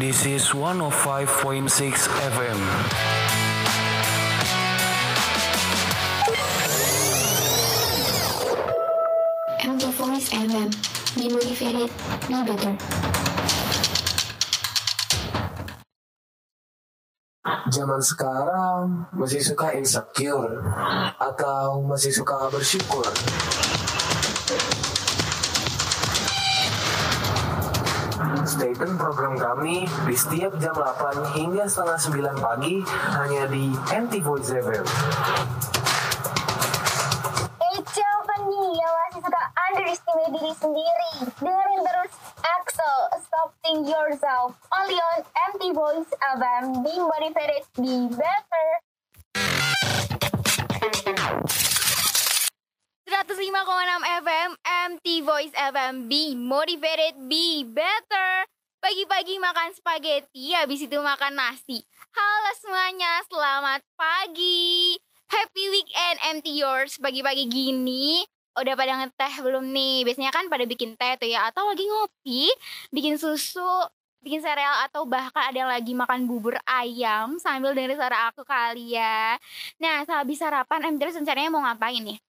This is 105.6 FM. And the voice FM. Be motivated, be better. Zaman sekarang masih suka insecure atau masih suka bersyukur. Stay tune program kami di setiap jam 8 hingga setengah 9 pagi hanya di NT Voice FM. Nih masih suka underestimate diri sendiri? Dengerin terus Axel, Stop Think Yourself, only on MT Voice FM. Be motivated, be better. 105,6 FM MT Voice FM Be motivated, be better Pagi-pagi makan spaghetti, habis itu makan nasi Halo semuanya, selamat pagi Happy weekend MT Yours Pagi-pagi gini Udah pada ngeteh belum nih? Biasanya kan pada bikin teh tuh ya Atau lagi ngopi, bikin susu bikin sereal atau bahkan ada yang lagi makan bubur ayam sambil dengerin suara aku kali ya. Nah, sehabis sarapan, MT rencananya mau ngapain nih?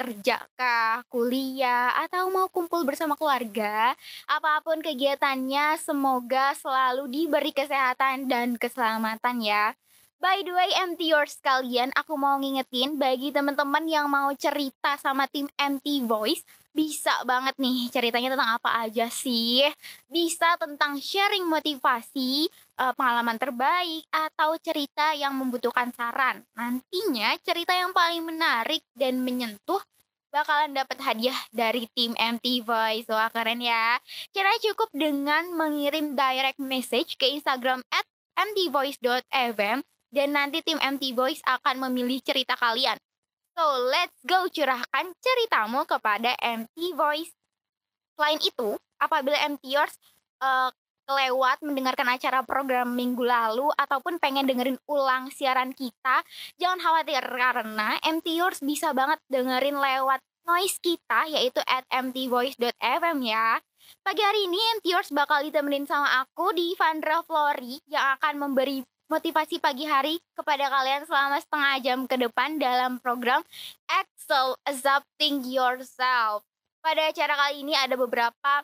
Kerja kah, kuliah, atau mau kumpul bersama keluarga, apa pun kegiatannya semoga selalu diberi kesehatan dan keselamatan ya. By the way, MT Yours kalian, aku mau ngingetin bagi teman-teman yang mau cerita sama tim MT Voice, bisa banget nih ceritanya tentang apa aja sih. Bisa tentang sharing motivasi, eh, pengalaman terbaik, atau cerita yang membutuhkan saran. Nantinya cerita yang paling menarik dan menyentuh bakalan dapat hadiah dari tim MT Voice. Wah keren ya. Caranya cukup dengan mengirim direct message ke Instagram at mtvoice.fm dan nanti tim MT Voice akan memilih cerita kalian. So, let's go curahkan ceritamu kepada MT Voice. Selain itu, apabila MT Yours uh, kelewat mendengarkan acara program minggu lalu ataupun pengen dengerin ulang siaran kita, jangan khawatir karena MT Yours bisa banget dengerin lewat noise kita yaitu at mtvoice.fm ya. Pagi hari ini MT Yours bakal ditemenin sama aku di Vandra Flori yang akan memberi motivasi pagi hari kepada kalian selama setengah jam ke depan dalam program Excel Adapting Yourself. Pada acara kali ini ada beberapa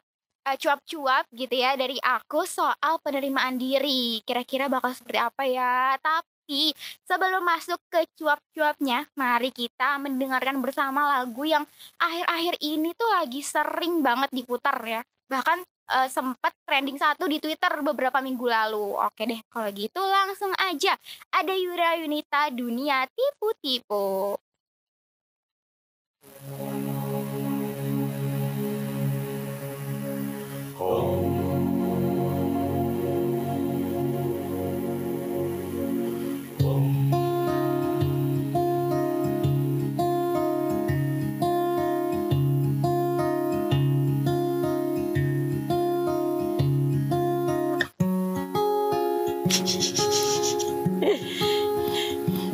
cuap-cuap gitu ya dari aku soal penerimaan diri. Kira-kira bakal seperti apa ya? Tapi sebelum masuk ke cuap-cuapnya, mari kita mendengarkan bersama lagu yang akhir-akhir ini tuh lagi sering banget diputar ya. Bahkan uh, sempat trending satu di Twitter beberapa minggu lalu. Oke deh, kalau gitu langsung aja. Ada Yura Yunita Dunia Tipu-Tipu.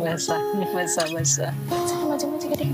Basah ini basah basah Macam-macam gede.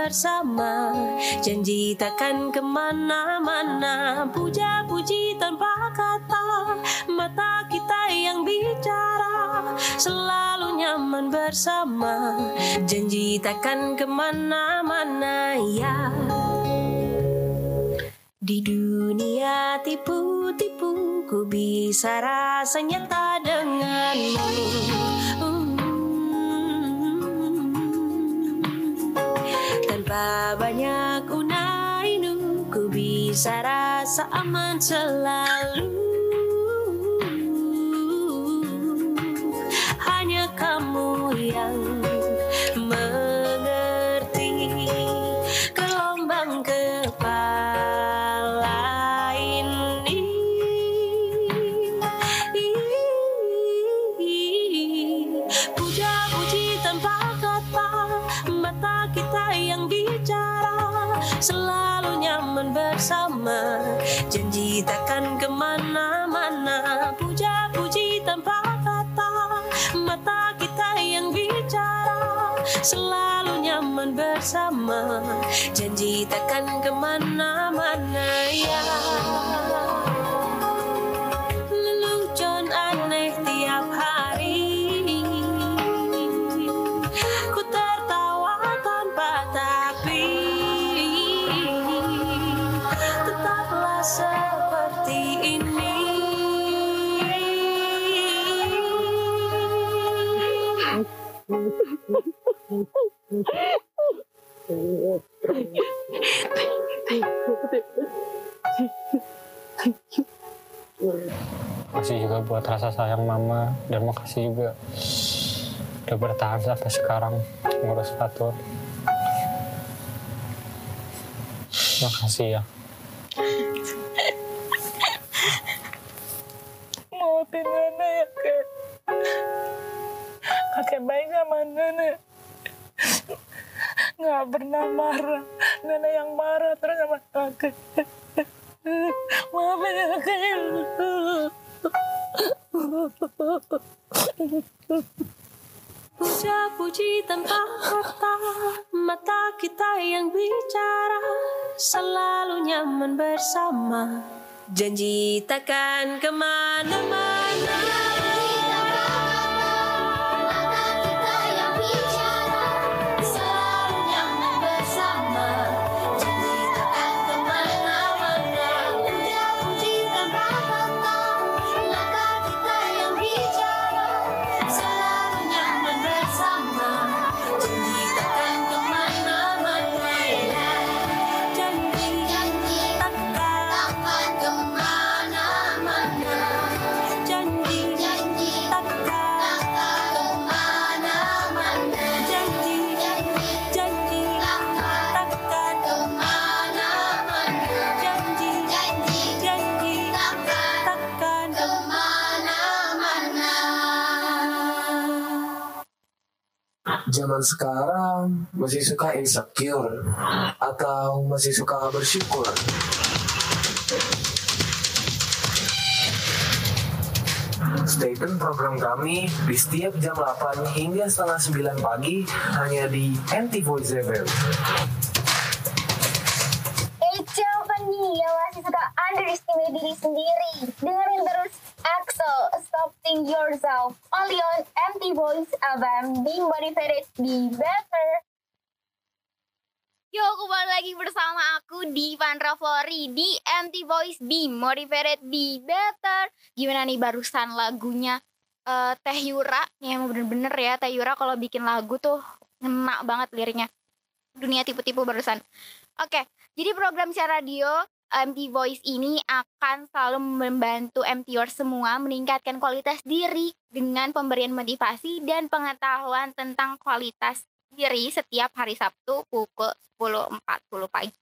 Bersama. Janji takkan ke mana-mana Puja-puji tanpa kata. Mata kita yang bicara Selalu nyaman bersama. Janji takkan ke mana-mana ya. Di dunia tipu-tipu Ku bisa rasanya tak denganmu Tanpa banyak unainu Ku bisa rasa aman selalu? Hanya kamu yang Selalu nyaman bersama. Janji takkan ke mana-mana Puja-puji tanpa kata. Mata kita yang bicara Selalu nyaman bersama. Janji takkan ke mana-mana Makasih juga buat rasa sayang mama dan makasih juga udah bertahan sampai sekarang ngurus Fatur. Makasih ya. Maafin nenek ya kek. Kakek baik sama nenek. Nggak pernah marah. Nenek yang marah terus sama kakek. Maafin ya kek. Puja-puji tanpa kata Mata kita yang bicara Selalu nyaman bersama Janji takkan ke mana-mana Zaman sekarang masih suka insecure atau masih suka bersyukur? Stay tune program kami di setiap jam 8 hingga setengah 9 pagi hanya di NT Voice FM. Eh siapa nih yang masih suka underestimate diri sendiri? Dengerin terus EXO, Stop Think Yourself. Only on MT Voice FM. Be motivated, be better. Yo, kembali lagi bersama aku di Vandra Flori di MT Voice Be Motivated Be Better. Gimana nih barusan lagunya eh, Teh Yura? Ya bener-bener ya Teh Yura kalau bikin lagu tuh ngena banget liriknya. Dunia tipu-tipu barusan. Oke, jadi program siaran radio MT Voice ini akan selalu membantu MTR semua meningkatkan kualitas diri dengan pemberian motivasi dan pengetahuan tentang kualitas diri setiap hari Sabtu pukul 10.40 pagi.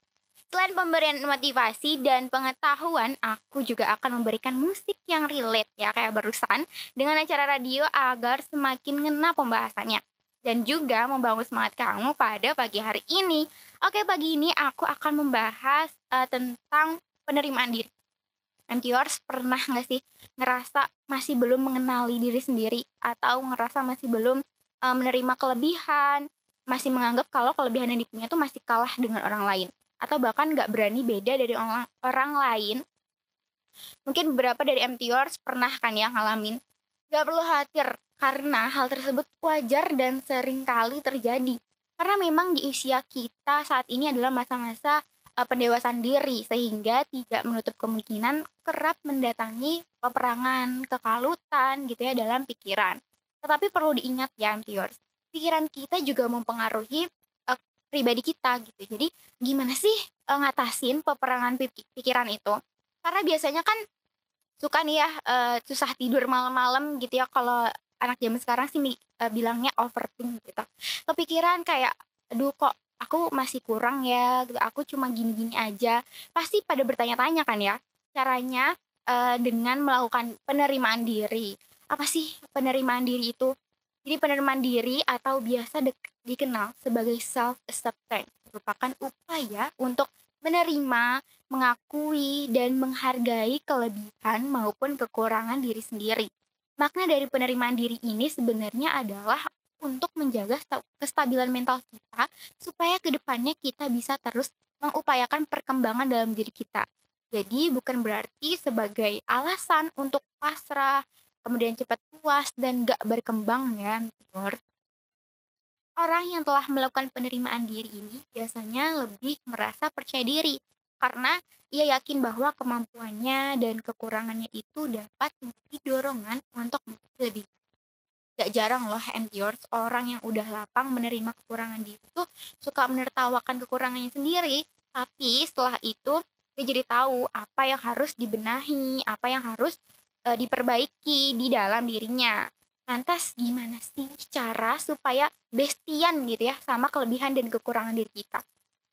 Selain pemberian motivasi dan pengetahuan, aku juga akan memberikan musik yang relate ya kayak barusan dengan acara radio agar semakin ngena pembahasannya dan juga membangun semangat kamu pada pagi hari ini. Oke, pagi ini aku akan membahas eh, tentang penerimaan diri. MTRs pernah nggak sih ngerasa masih belum mengenali diri sendiri atau ngerasa masih belum eh, menerima kelebihan, masih menganggap kalau kelebihan yang dipunya tuh masih kalah dengan orang lain atau bahkan nggak berani beda dari orang, orang lain. Mungkin beberapa dari MTRs pernah kan ya ngalamin Gak perlu khawatir, karena hal tersebut wajar dan sering kali terjadi. Karena memang di usia kita saat ini adalah masa-masa uh, pendewasaan diri, sehingga tidak menutup kemungkinan kerap mendatangi peperangan, kekalutan gitu ya dalam pikiran. Tetapi perlu diingat ya, Antiors, pikiran kita juga mempengaruhi uh, pribadi kita gitu. Jadi gimana sih uh, ngatasin peperangan pik- pikiran itu? Karena biasanya kan suka nih ya uh, susah tidur malam-malam gitu ya kalau anak zaman sekarang sih uh, bilangnya overthink gitu. Kepikiran kayak aduh kok aku masih kurang ya gitu. Aku cuma gini-gini aja. Pasti pada bertanya-tanya kan ya caranya uh, dengan melakukan penerimaan diri. Apa sih penerimaan diri itu? Jadi penerimaan diri atau biasa dikenal sebagai self acceptance merupakan upaya untuk menerima, mengakui dan menghargai kelebihan maupun kekurangan diri sendiri. Makna dari penerimaan diri ini sebenarnya adalah untuk menjaga sta- kestabilan mental kita supaya ke depannya kita bisa terus mengupayakan perkembangan dalam diri kita. Jadi bukan berarti sebagai alasan untuk pasrah, kemudian cepat puas dan gak berkembang ya. Orang yang telah melakukan penerimaan diri ini biasanya lebih merasa percaya diri. Karena ia yakin bahwa kemampuannya dan kekurangannya itu dapat menjadi dorongan untuk menjadi lebih. Gak jarang loh endures orang yang udah lapang menerima kekurangan diri itu suka menertawakan kekurangannya sendiri. Tapi setelah itu dia jadi tahu apa yang harus dibenahi apa yang harus eh, diperbaiki di dalam dirinya lantas gimana sih cara supaya bestian gitu ya sama kelebihan dan kekurangan diri kita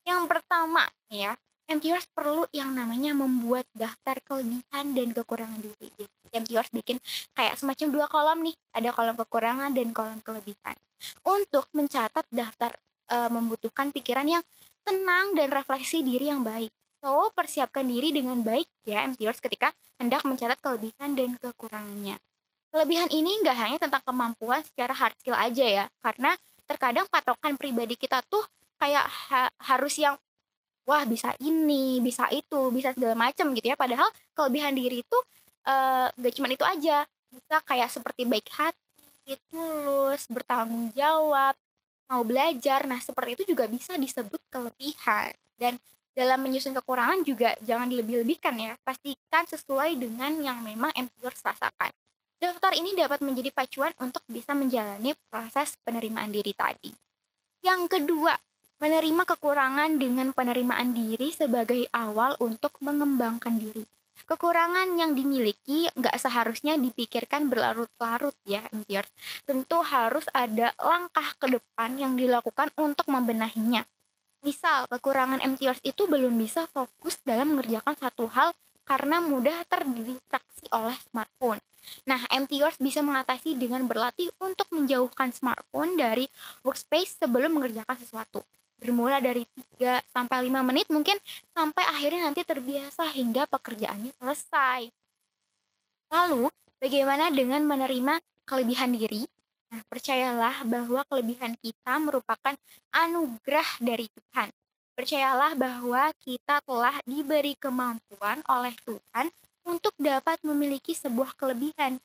yang pertama ya MTers perlu yang namanya membuat daftar kelebihan dan kekurangan diri. Jadi, bikin kayak semacam dua kolom nih, ada kolom kekurangan dan kolom kelebihan. Untuk mencatat daftar e, membutuhkan pikiran yang tenang dan refleksi diri yang baik. So, persiapkan diri dengan baik ya MTers ketika hendak mencatat kelebihan dan kekurangannya. Kelebihan ini nggak hanya tentang kemampuan secara hard skill aja ya, karena terkadang patokan pribadi kita tuh kayak ha harus yang wah bisa ini, bisa itu, bisa segala macam gitu ya. Padahal kelebihan diri itu eh, gak cuma itu aja. Bisa kayak seperti baik hati, tulus, bertanggung jawab, mau belajar. Nah, seperti itu juga bisa disebut kelebihan. Dan dalam menyusun kekurangan juga jangan dilebih-lebihkan ya. Pastikan sesuai dengan yang memang employers rasakan. Daftar ini dapat menjadi pacuan untuk bisa menjalani proses penerimaan diri tadi. Yang kedua, menerima kekurangan dengan penerimaan diri sebagai awal untuk mengembangkan diri. Kekurangan yang dimiliki nggak seharusnya dipikirkan berlarut-larut ya, Entiers. Tentu harus ada langkah ke depan yang dilakukan untuk membenahinya. Misal, kekurangan MTers itu belum bisa fokus dalam mengerjakan satu hal karena mudah terdistraksi oleh smartphone. Nah, MTers bisa mengatasi dengan berlatih untuk menjauhkan smartphone dari workspace sebelum mengerjakan sesuatu bermula dari 3 sampai 5 menit mungkin sampai akhirnya nanti terbiasa hingga pekerjaannya selesai. Lalu, bagaimana dengan menerima kelebihan diri? Nah, percayalah bahwa kelebihan kita merupakan anugerah dari Tuhan. Percayalah bahwa kita telah diberi kemampuan oleh Tuhan untuk dapat memiliki sebuah kelebihan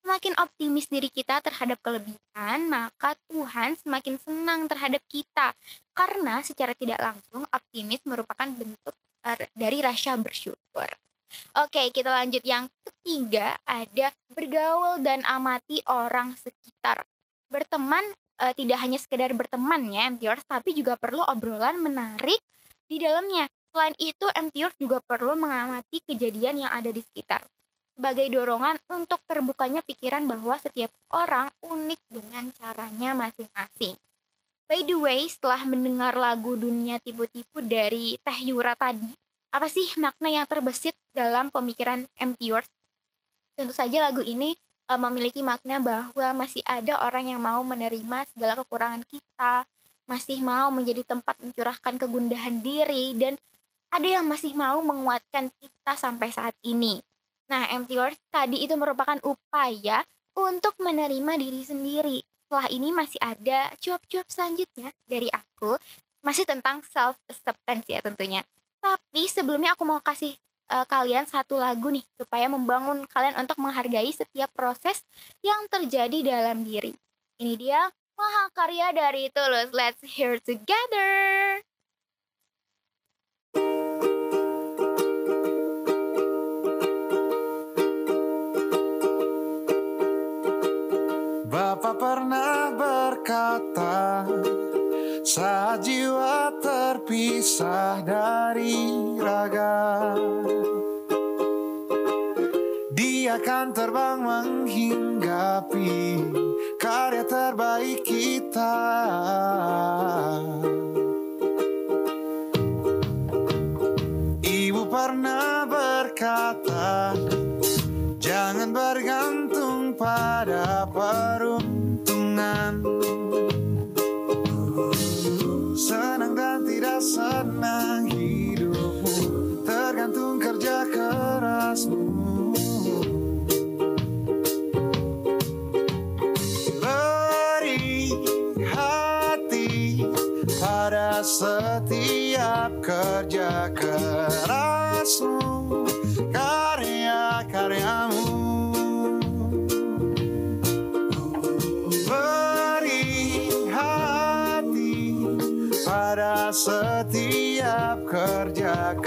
Semakin optimis diri kita terhadap kelebihan, maka Tuhan semakin senang terhadap kita. Karena secara tidak langsung, optimis merupakan bentuk er, dari rasa bersyukur. Oke, kita lanjut yang ketiga, ada bergaul dan amati orang sekitar. Berteman e, tidak hanya sekedar berteman ya, MTers, tapi juga perlu obrolan menarik di dalamnya. Selain itu, MTers juga perlu mengamati kejadian yang ada di sekitar sebagai dorongan untuk terbukanya pikiran bahwa setiap orang unik dengan caranya masing-masing. By the way, setelah mendengar lagu Dunia Tipu-Tipu dari Teh Yura tadi, apa sih makna yang terbesit dalam pemikiran MTers? Tentu saja lagu ini uh, memiliki makna bahwa masih ada orang yang mau menerima segala kekurangan kita, masih mau menjadi tempat mencurahkan kegundahan diri, dan ada yang masih mau menguatkan kita sampai saat ini. Nah, empty words tadi itu merupakan upaya untuk menerima diri sendiri. Setelah ini masih ada cuap-cuap selanjutnya dari aku, masih tentang self acceptance ya tentunya. Tapi sebelumnya aku mau kasih eh, kalian satu lagu nih supaya membangun kalian untuk menghargai setiap proses yang terjadi dalam diri. Ini dia Mahakarya dari Tulus. Let's hear together. Bapak pernah berkata Saat jiwa terpisah dari raga. Dia akan terbang menghinggapi Karya terbaik kita dan setiap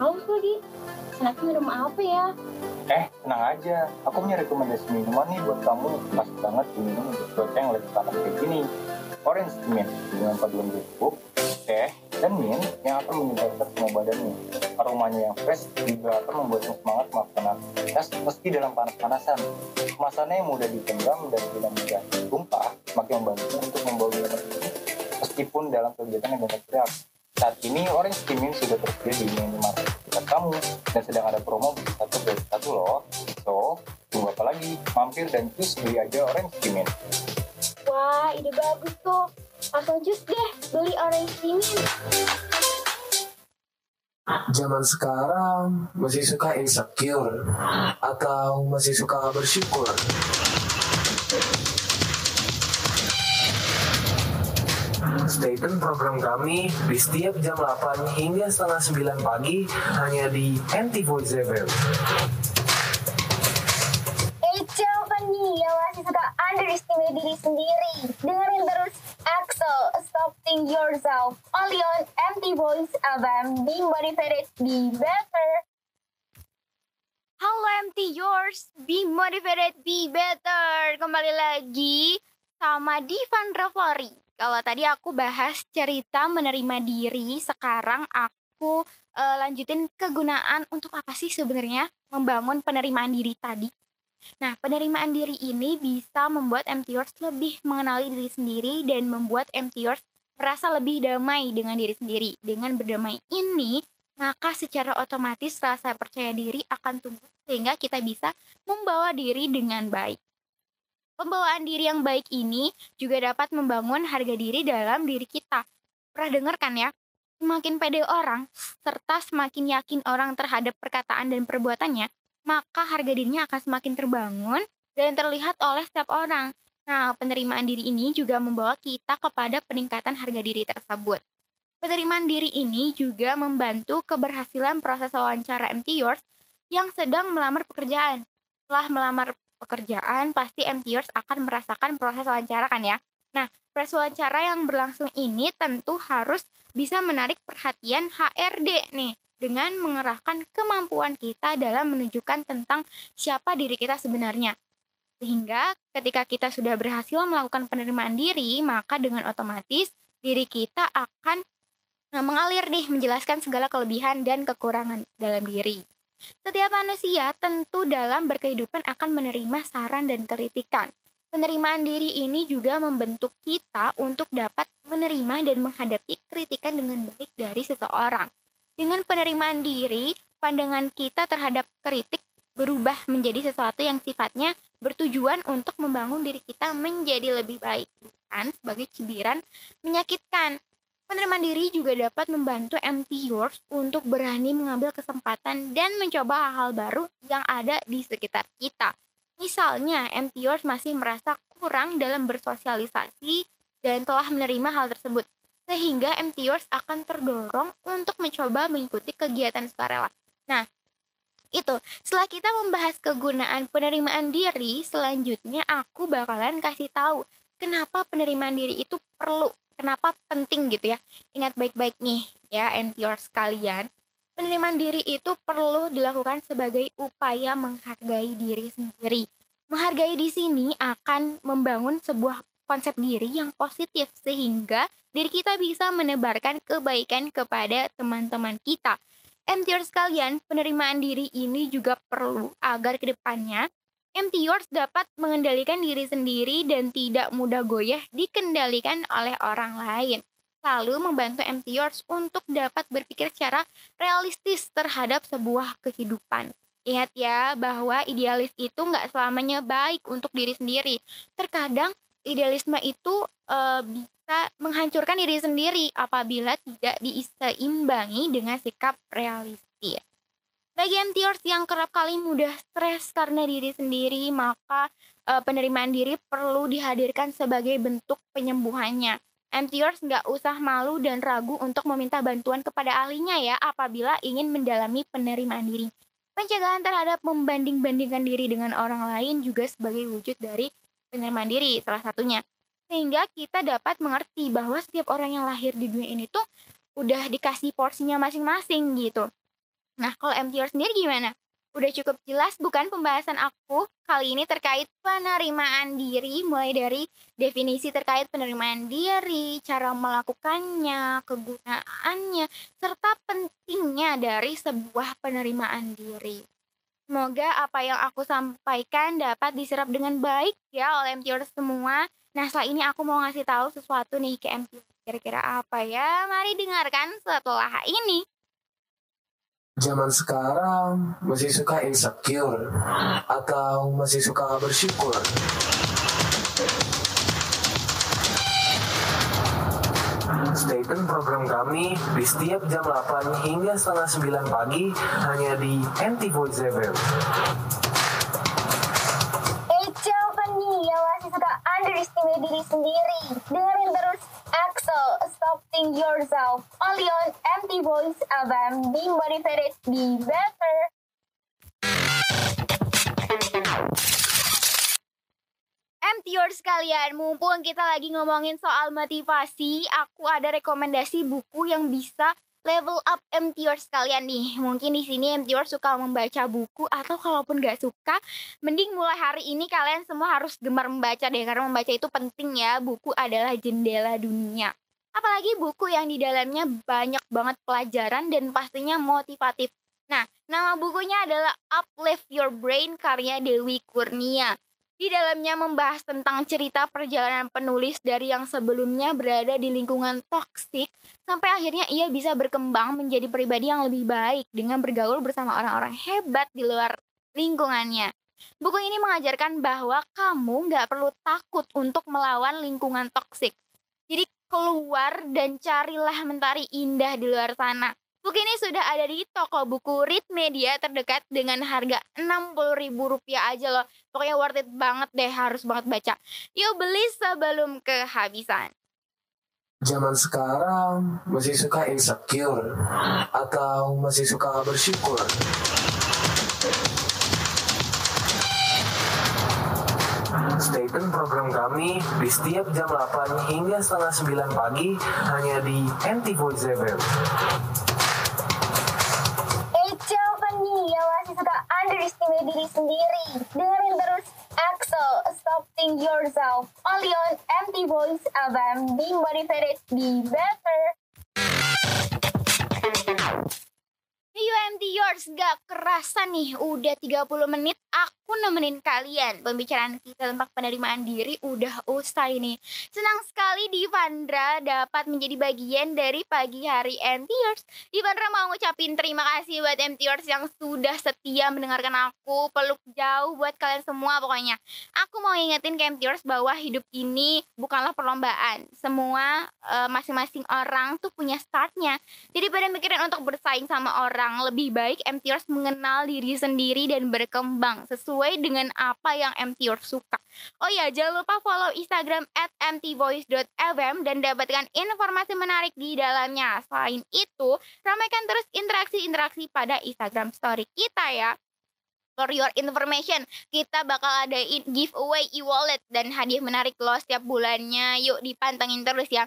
haus lagi. Enaknya minum apa ya? Eh, tenang aja. Aku punya rekomendasi minuman nih buat kamu. Pas banget diminum untuk cuaca yang lagi panas kayak gini. Orange Mint dengan paduan bubuk, teh, dan mint yang akan menyegarkan semua badannya. Aromanya yang fresh juga akan membuatmu semangat melakukan aktivitas meski dalam panas-panasan. Kemasannya yang mudah digenggam dan tidak mudah tumpah, semakin membantu untuk membawa ini meskipun dalam kegiatan yang banyak gerak. Saat ini Orange Mint sudah tersedia di minimarket dekat kamu dan sedang ada promo beli satu beli satu loh. So, tunggu apa lagi? Mampir dan cus beli aja Orange Mint. Wah, ide bagus tuh. Langsung jus deh, beli orange dingin. Zaman sekarang masih suka insecure atau masih suka bersyukur? Stay tune program kami di setiap jam 8 hingga setengah 9 pagi hanya di NT Voice FM. Suka underestimate diri sendiri? Dengerin terus EXO, Stop Think Yourself, only on MT Voice FM. Be motivated, be better. Halo MT Yours, be motivated, be better. Kembali lagi sama Divan Revory. Kalau tadi aku bahas cerita menerima diri, sekarang aku eh, lanjutin kegunaan untuk apa sih sebenarnya membangun penerimaan diri tadi. Nah, penerimaan diri ini bisa membuat MT Yours lebih mengenali diri sendiri dan membuat MT Yours merasa lebih damai dengan diri sendiri. Dengan berdamai ini, maka secara otomatis rasa percaya diri akan tumbuh sehingga kita bisa membawa diri dengan baik. Pembawaan diri yang baik ini juga dapat membangun harga diri dalam diri kita. Pernah dengar kan ya? Semakin pede orang, serta semakin yakin orang terhadap perkataan dan perbuatannya, maka harga dirinya akan semakin terbangun dan terlihat oleh setiap orang. Nah, penerimaan diri ini juga membawa kita kepada peningkatan harga diri tersebut. Penerimaan diri ini juga membantu keberhasilan proses wawancara MT Yours yang sedang melamar pekerjaan. Setelah melamar pekerjaan, pasti Yours akan merasakan proses wawancara kan ya. Nah, proses wawancara yang berlangsung ini tentu harus bisa menarik perhatian HRD nih dengan mengerahkan kemampuan kita dalam menunjukkan tentang siapa diri kita sebenarnya. Sehingga ketika kita sudah berhasil melakukan penerimaan diri, maka dengan otomatis diri kita akan Nah, mengalir nih menjelaskan segala kelebihan dan kekurangan dalam diri. Setiap manusia tentu dalam berkehidupan akan menerima saran dan kritikan. Penerimaan diri ini juga membentuk kita untuk dapat menerima dan menghadapi kritikan dengan baik dari seseorang. Dengan penerimaan diri, pandangan kita terhadap kritik berubah menjadi sesuatu yang sifatnya bertujuan untuk membangun diri kita menjadi lebih baik, bukan sebagai cibiran menyakitkan. Penerimaan diri juga dapat membantu MT Yours untuk berani mengambil kesempatan dan mencoba hal-hal baru yang ada di sekitar kita. Misalnya, MT Yours masih merasa kurang dalam bersosialisasi dan telah menerima hal tersebut. Sehingga MT Yours akan terdorong untuk mencoba mengikuti kegiatan sukarela. Nah, itu. Setelah kita membahas kegunaan penerimaan diri, selanjutnya aku bakalan kasih tahu kenapa penerimaan diri itu perlu kenapa penting gitu ya. Ingat baik-baik nih ya NTR sekalian. Penerimaan diri itu perlu dilakukan sebagai upaya menghargai diri sendiri. Menghargai di sini akan membangun sebuah konsep diri yang positif sehingga diri kita bisa menebarkan kebaikan kepada teman-teman kita. MTR sekalian, penerimaan diri ini juga perlu agar ke depannya MT Yours dapat mengendalikan diri sendiri dan tidak mudah goyah dikendalikan oleh orang lain. Lalu membantu MT Yours untuk dapat berpikir secara realistis terhadap sebuah kehidupan. Ingat ya bahwa idealis itu nggak selamanya baik untuk diri sendiri. Terkadang idealisme itu e, bisa menghancurkan diri sendiri apabila tidak diseimbangi dengan sikap realistis. Bagi MTers yang kerap kali mudah stres karena diri sendiri, maka e, penerimaan diri perlu dihadirkan sebagai bentuk penyembuhannya. MTers nggak usah malu dan ragu untuk meminta bantuan kepada ahlinya ya apabila ingin mendalami penerimaan diri. Pencegahan terhadap membanding-bandingkan diri dengan orang lain juga sebagai wujud dari penerimaan diri salah satunya. Sehingga kita dapat mengerti bahwa setiap orang yang lahir di dunia ini tuh udah dikasih porsinya masing-masing gitu. Nah, kalau MTR sendiri gimana? Udah cukup jelas bukan pembahasan aku kali ini terkait penerimaan diri, mulai dari definisi terkait penerimaan diri, cara melakukannya, kegunaannya, serta pentingnya dari sebuah penerimaan diri. Semoga apa yang aku sampaikan dapat diserap dengan baik ya oleh MTR semua. Nah, setelah ini aku mau ngasih tahu sesuatu nih ke MTR. Kira-kira apa ya? Mari dengarkan setelah ini. Zaman sekarang masih suka insecure atau masih suka bersyukur? Stay tune program kami di setiap jam 8 hingga setengah 9 pagi hanya di NT Voice FM. Eh, siapa nih yang masih suka underestimate diri sendiri? Dengerin terus Axel, Stopping Yourself. Only on MT Voice FM. Be motivated, be better. MTR sekalian, mumpung kita lagi ngomongin soal motivasi, aku ada rekomendasi buku yang bisa level up MTR sekalian nih. Mungkin di sini MTR suka membaca buku atau kalaupun gak suka, mending mulai hari ini kalian semua harus gemar membaca deh karena membaca itu penting ya. Buku adalah jendela dunia. Apalagi buku yang di dalamnya banyak banget pelajaran dan pastinya motivatif. Nah, nama bukunya adalah Uplift Your Brain karya Dewi Kurnia. Di dalamnya membahas tentang cerita perjalanan penulis dari yang sebelumnya berada di lingkungan toksik sampai akhirnya ia bisa berkembang menjadi pribadi yang lebih baik dengan bergaul bersama orang-orang hebat di luar lingkungannya. Buku ini mengajarkan bahwa kamu nggak perlu takut untuk melawan lingkungan toksik. Jadi keluar dan carilah mentari indah di luar sana. Buku ini sudah ada di toko buku Read Media terdekat dengan harga Rp60.000 aja loh. Pokoknya worth it banget deh, harus banget baca. Yuk beli sebelum kehabisan. Zaman sekarang masih suka insecure atau masih suka bersyukur? Stay tune program kami di setiap jam 8 hingga setengah 9 pagi hanya di NT Voice. Masih suka underestimate diri sendiri? Dengerin terus EXO, Stop Think Yourself. Only on MT Voice FM. Be motivated, be better. UMT Yours, gak kerasa nih udah 30 menit aku nemenin kalian. Pembicaraan kita tentang penerimaan diri udah usai nih. Senang sekali Divandra dapat menjadi bagian dari pagi hari MT Yours Divandra mau ngucapin terima kasih buat MT Yours yang sudah setia mendengarkan aku. Peluk jauh buat kalian semua pokoknya. Aku mau ingetin ke MT Yours bahwa hidup ini bukanlah perlombaan. Semua eh, masing-masing orang tuh punya startnya. Jadi pada mikirin untuk bersaing sama orang, lebih baik MTers mengenal diri sendiri dan berkembang sesuai dengan apa yang MTers suka. Oh ya, jangan lupa follow Instagram at mtvoice.fm dan dapatkan informasi menarik di dalamnya. Selain itu, ramaikan terus interaksi-interaksi pada Instagram story kita ya. For your information, kita bakal adain giveaway e-wallet dan hadiah menarik loh setiap bulannya. Yuk dipantengin terus ya.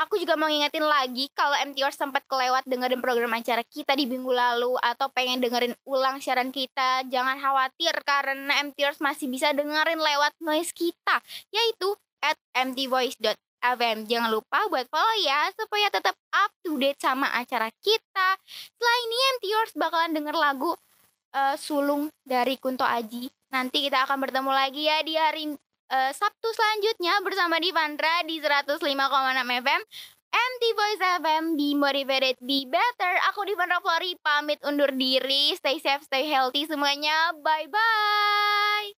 Aku juga mau ngingetin lagi kalau MTR sempat kelewat dengerin program acara kita di minggu lalu atau pengen dengerin ulang siaran kita, jangan khawatir karena MTR masih bisa dengerin lewat noise kita, yaitu at mtvoice.fm. Jangan lupa buat follow ya supaya tetap up to date sama acara kita. Setelah ini MTR bakalan denger lagu eh, Sulung dari Kunto Aji. Nanti kita akan bertemu lagi ya di hari eh, Sabtu selanjutnya bersama Divandra di 105,6 FM MT Voice FM Be Motivated Be Better. Aku Divandra Flori pamit undur diri. Stay safe, stay healthy semuanya. Bye-bye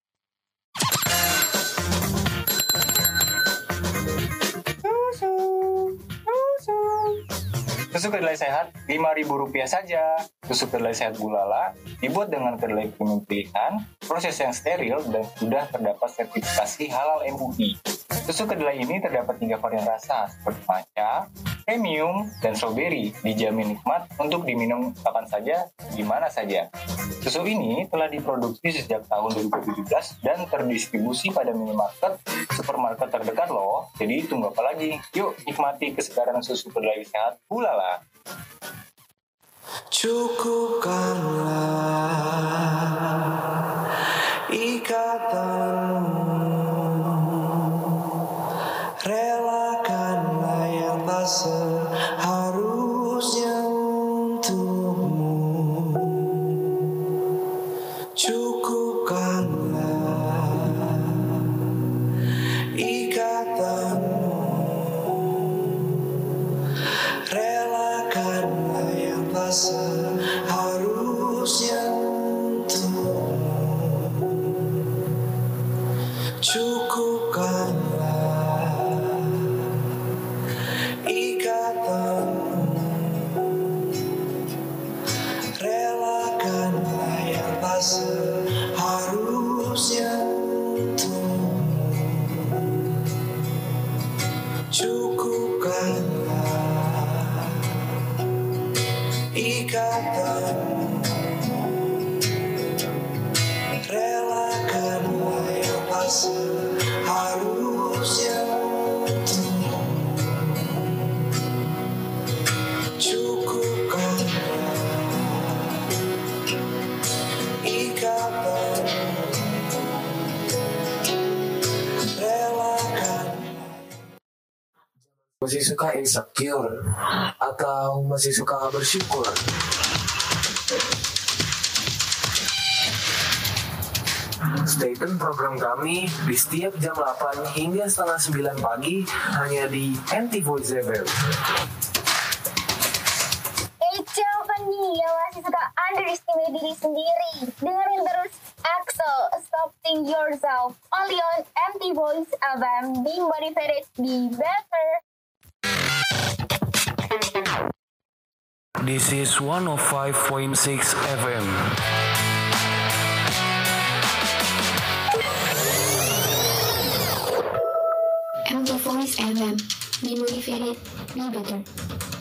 kedelai sehat Rp5.000 saja. Susu kedelai sehat Gulala dibuat dengan kedelai premium pilihan, proses yang steril dan sudah terdapat sertifikasi halal MUI. Susu kedelai ini terdapat tiga varian rasa seperti matcha, premium, dan strawberry. Dijamin nikmat untuk diminum kapan saja, di mana saja. Susu ini telah diproduksi sejak tahun 2017 dan terdistribusi pada minimarket, supermarket terdekat loh. Jadi tunggu apa lagi? Yuk nikmati kesegaran susu kedelai sehat Gulala. Cukupkanlah ikatanmu yang Masih suka insecure atau masih suka bersyukur? Stay program kami di setiap jam 8 hingga setengah 9 pagi hanya di NT Voice FM. Eh, siapa nih yang masih suka underestimate diri sendiri. Dengerin terus Axel, Stop Think Yourself. Only on MT Voice FM. Be motivated, be better. This is 105.6 FM. Voice FM. Be motivated, be better.